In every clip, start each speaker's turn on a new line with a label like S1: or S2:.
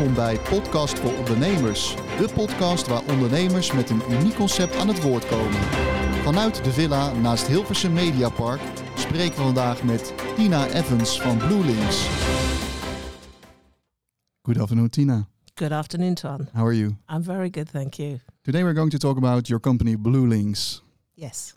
S1: Welkom bij Podcast voor Ondernemers. De podcast waar ondernemers met een uniek concept aan het woord komen. Vanuit de villa naast Hilversum Mediapark spreken we vandaag met Tina Evans van BlueLinks. Good afternoon, Tina.
S2: Good afternoon, Ton.
S1: How are you?
S2: I'm very good, thank you.
S1: Today we're going to talk about your company BlueLinks.
S2: Yes.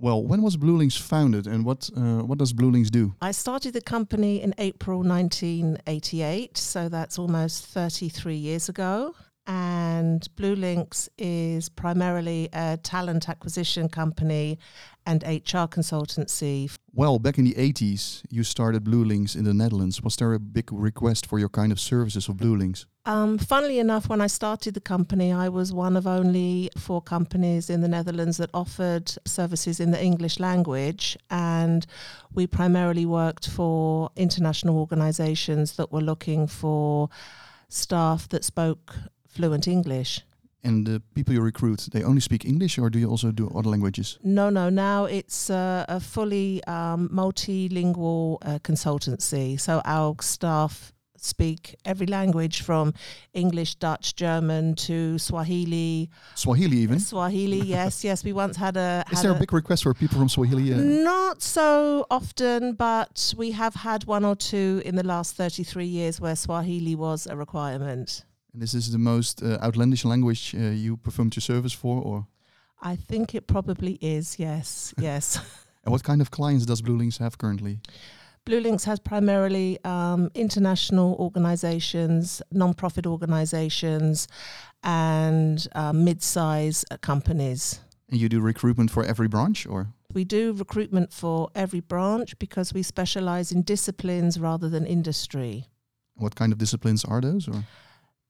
S1: Well, when was Blue Lynx founded and what uh, what does Blue Lynx do?
S2: I started the company in April 1988, so that's almost 33 years ago. And Blue Lynx is primarily a talent acquisition company and HR consultancy.
S1: Well, back in the 80s, you started Blue Lynx in the Netherlands. Was there a big request for your kind of services of Blue Lynx?
S2: Um, funnily enough, when I started the company, I was one of only four companies in the Netherlands that offered services in the English language. And we primarily worked for international organizations that were looking for staff that spoke fluent English.
S1: And the people you recruit, they only speak English or do you also do other languages?
S2: No, no. Now it's uh, a fully um, multilingual uh, consultancy. So our staff speak every language from English, Dutch, German to Swahili.
S1: Swahili even?
S2: Swahili, yes, yes. We once had a.
S1: Is there a
S2: a-
S1: big request for people from Swahili? Uh,
S2: Not so often, but we have had one or two in the last 33 years where Swahili was a requirement.
S1: And this is the most uh, outlandish language uh, you performed your service for? or
S2: I think it probably is, yes, yes.
S1: And what kind of clients does Blue Lynx have currently?
S2: Blue Lynx has primarily um, international organizations, non-profit organizations, and uh, mid-size uh, companies.
S1: And you do recruitment for every branch or?
S2: We do recruitment for every branch because we specialize in disciplines rather than industry.
S1: What kind of disciplines are those? Or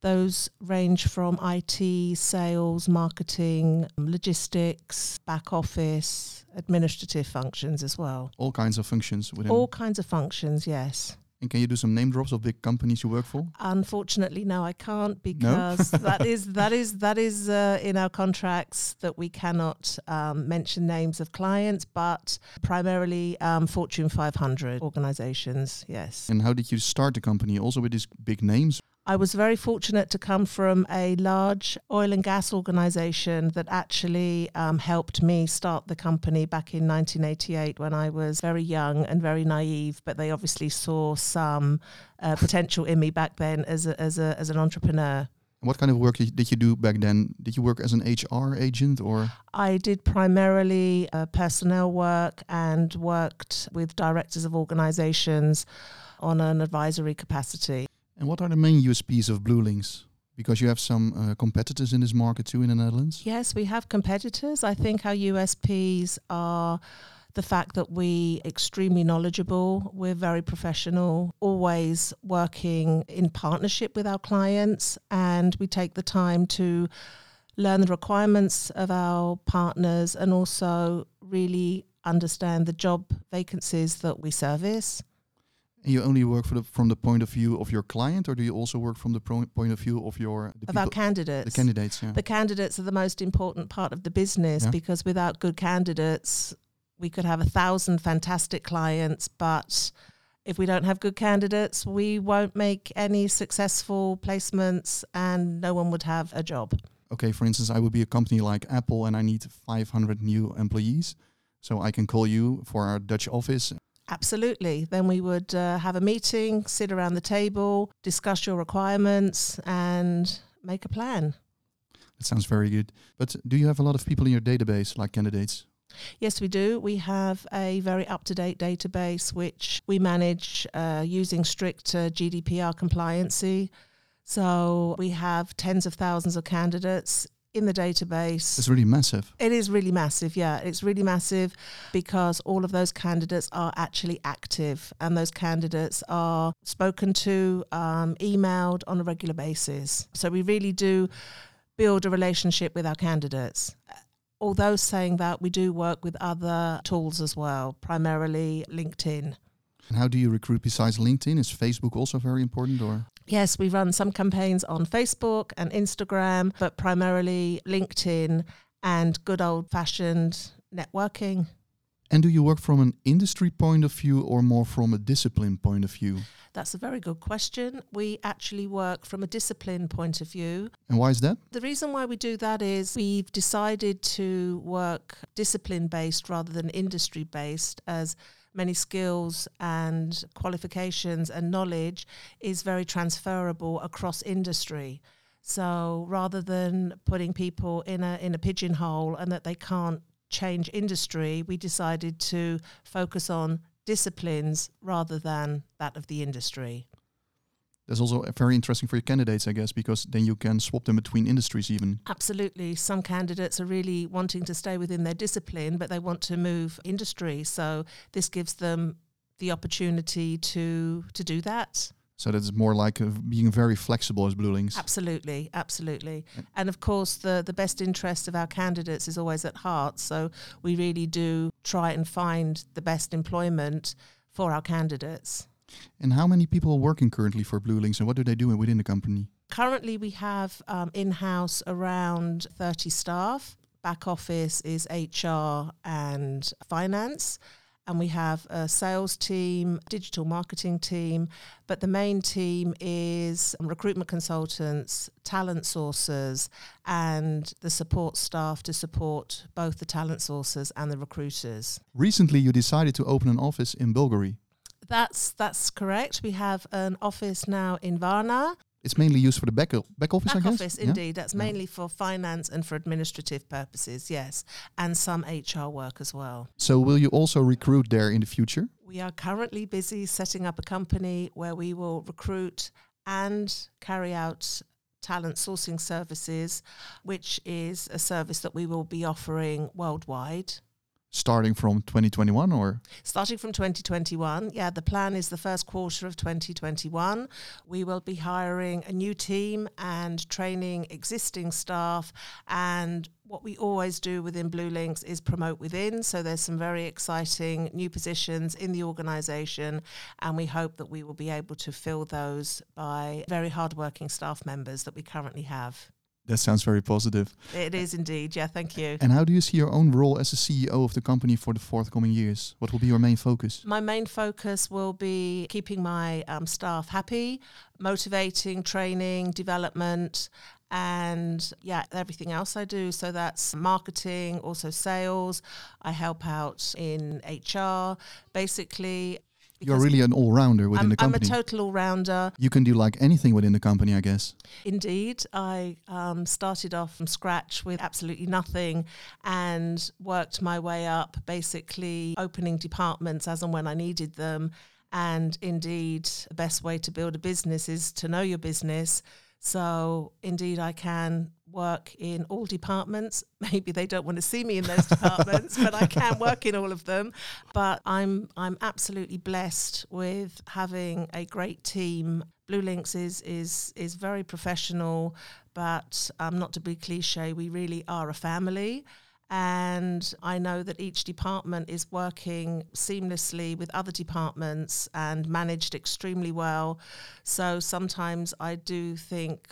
S2: Those range from IT, sales, marketing, logistics, back office, administrative functions as well.
S1: all kinds of functions within?
S2: All kinds of functions, yes.
S1: And can you do some name drops of big companies you work for?
S2: Unfortunately, no, I can't because that is that is that is uh, in our contracts that we cannot um, mention names of clients, but primarily um, Fortune 500 organizations. Yes,
S1: And how did you start the company? Also with these big names?
S2: I was very fortunate to come from a large oil and gas organization that actually um, helped me start the company back in 1988 when I was very young and very naive. But they obviously saw some uh, potential in me back then as a, as a, as an entrepreneur.
S1: What kind of work did you do back then? Did you work as an HR agent or?
S2: I did primarily uh, personnel work and worked with directors of organizations on an advisory capacity.
S1: And what are the main USPs of Blue Lynx? Because you have some uh, competitors in this market too in the Netherlands.
S2: Yes, we have competitors. I think our USPs are the fact that we're extremely knowledgeable, we're very professional, always working in partnership with our clients and we take the time to learn the requirements of our partners and also really understand the job vacancies that we service.
S1: And you only work for the, from the point of view of your client, or do you also work from the pro- point of view of your the
S2: of our candidates.
S1: the candidates? Yeah.
S2: the candidates are the most important part of the business
S1: Yeah.
S2: because without good candidates, we could have a thousand fantastic clients, but if we don't have good candidates, we won't make any successful placements and no one would have a job.
S1: okay, for instance, I would be a company like Apple, and I need 500 new employees, so I can call you for our Dutch office.
S2: Absolutely. Then we would uh, have a meeting, sit around the table, discuss your requirements, and make a plan.
S1: That sounds very good. But do you have a lot of people in your database, like candidates?
S2: Yes, we do. We have a very up to date database which we manage uh, using strict uh, GDPR compliancy. So we have tens of thousands of candidates in the database.
S1: It's really massive.
S2: It is really massive, yeah. It's really massive because all of those candidates are actually active and those candidates are spoken to, um, emailed on a regular basis. So we really do build a relationship with our candidates. Although saying that, we do work with other tools as well, primarily LinkedIn.
S1: And how do you recruit besides LinkedIn? Is Facebook also very important, or?
S2: Yes, we run some campaigns on Facebook and Instagram, but primarily LinkedIn and good old fashioned networking.
S1: And do you work from an industry point of view or more from a discipline point of view?
S2: That's a very good question. We actually work from a discipline point of view.
S1: And why is that?
S2: The reason why we do that is we've decided to work discipline based rather than industry based as many skills and qualifications and knowledge is very transferable across industry. So rather than putting people in a in a pigeonhole and that they can't change industry, we decided to focus on disciplines rather than that of the industry.
S1: That's also very interesting for your candidates, I guess, because then you can swap them between industries even.
S2: Absolutely. Some candidates are really wanting to stay within their discipline, but they want to move industry. So this gives them the opportunity to to do that.
S1: So that's more like being very flexible as Blue Lynx.
S2: Absolutely, absolutely. And of course, the, the best interest of our candidates is always at heart. So we really do try and find the best employment for our candidates.
S1: And how many people are working currently for Blue Lynx and what do they do within the company?
S2: Currently, we have um, in house around 30 staff. Back office is HR and finance and we have a sales team, digital marketing team, but the main team is recruitment consultants, talent sources, and the support staff to support both the talent sources and the recruiters.
S1: Recently, you decided to open an office in Bulgari.
S2: That's that's correct. We have an office now in Varna,
S1: it's mainly used for the back, back office,
S2: back
S1: I guess?
S2: office, indeed. That's yeah. mainly for finance and for administrative purposes, yes, and some HR work as well.
S1: So, will you also recruit there in the future?
S2: We are currently busy setting up a company where we will recruit and carry out talent sourcing services, which is a service that we will be offering worldwide
S1: starting from 2021 or?
S2: Starting from 2021 yeah the plan is the first quarter of 2021 we will be hiring a new team and training existing staff and what we always do within Blue Lynx is promote within. So there's some very exciting new positions in the organization and we hope that we will be able to fill those by very hardworking staff members that we currently have
S1: that sounds very positive.
S2: It is indeed. Yeah, thank you.
S1: And how do you see your own role as the CEO of the company for the forthcoming years? What will be your main focus?
S2: My main focus will be keeping my um, staff happy, motivating, training, development, and yeah, everything else I do. So that's marketing, also sales. I help out in HR. Basically,
S1: you're really an all rounder within
S2: I'm,
S1: the company.
S2: I'm a total all rounder.
S1: You can do like anything within the company, I guess.
S2: Indeed. I um, started off from scratch with absolutely nothing and worked my way up, basically opening departments as and when I needed them. And indeed, the best way to build a business is to know your business. So, indeed, I can work in all departments. Maybe they don't want to see me in those departments, but I can work in all of them. But I'm I'm absolutely blessed with having a great team. Blue Lynx is is is very professional, but um, not to be cliche, we really are a family. And I know that each department is working seamlessly with other departments and managed extremely well. So sometimes I do think,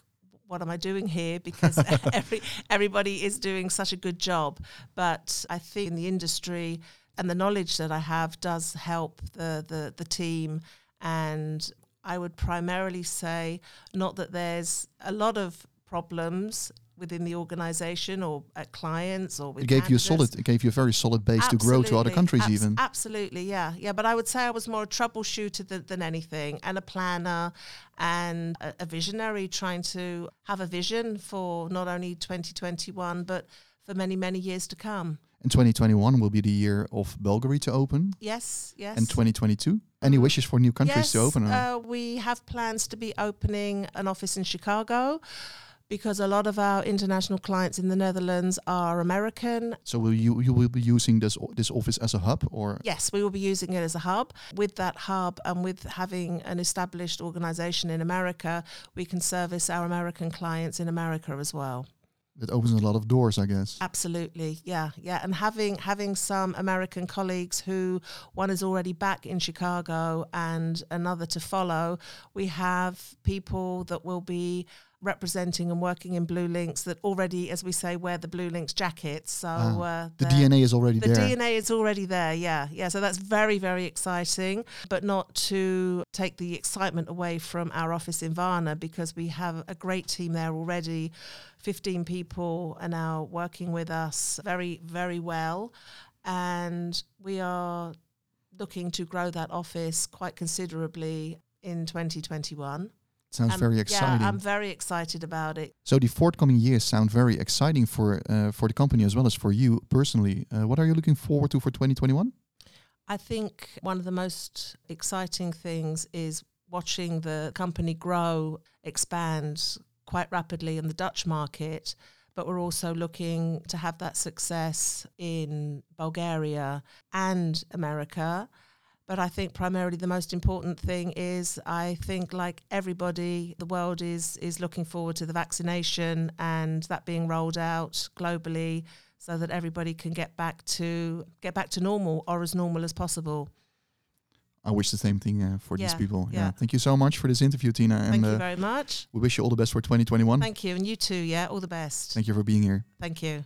S2: what am I doing here? Because every, everybody is doing such a good job. But I think in the industry and the knowledge that I have does help the, the, the team. And I would primarily say not that there's a lot of problems within the organization or at clients or with
S1: it gave you a solid it gave you a very solid base absolutely. to grow to other countries Abs- even
S2: absolutely yeah yeah but i would say i was more a troubleshooter than, than anything and a planner and a, a visionary trying to have a vision for not only 2021 but for many many years to come
S1: and 2021 will be the year of Bulgaria to open.
S2: Yes, yes.
S1: And 2022. Any wishes for new countries
S2: yes,
S1: to open?
S2: Uh, we have plans to be opening an office in Chicago because a lot of our international clients in the Netherlands are American.
S1: So will you you will be using this this office as a hub or
S2: Yes, we will be using it as a hub. With that hub and with having an established organization in America, we can service our American clients in America as well.
S1: It opens a lot of doors, I guess.
S2: Absolutely, yeah, yeah. And having having some American colleagues who one is already back in Chicago and another to follow, we have people that will be representing and working in Blue Lynx that already, as we say, wear the Blue Lynx jackets. So
S1: Ah,
S2: uh,
S1: The DNA is already
S2: the
S1: there.
S2: The DNA is already there, yeah. Yeah, so that's very, very exciting, but not to take the excitement away from our office in Varna because we have a great team there already. 15 people are now working with us very, very well. And we are looking to grow that office quite considerably in 2021.
S1: Sounds very exciting.
S2: Yeah, I'm very excited about it.
S1: so the forthcoming years sound very exciting for uh, for the company as well as for you personally. Uh, what are you looking forward to for 2021?
S2: I think one of the most exciting things is watching the company grow, expand quite rapidly in the Dutch market. But we're also looking to have that success in Bulgaria and America. But I think primarily the most important thing is I think like everybody, the world is is looking forward to the vaccination and that being rolled out globally so that everybody can get back to get back to normal or as normal as possible.
S1: I wish the same thing uh, for these
S2: Yeah,
S1: people.
S2: yeah.
S1: Thank you so much for this interview, Tina. And
S2: Thank you
S1: uh,
S2: very much.
S1: we wish you all the best for 2021.
S2: Thank you. And you too, yeah. All the best.
S1: Thank you for being here.
S2: Thank you.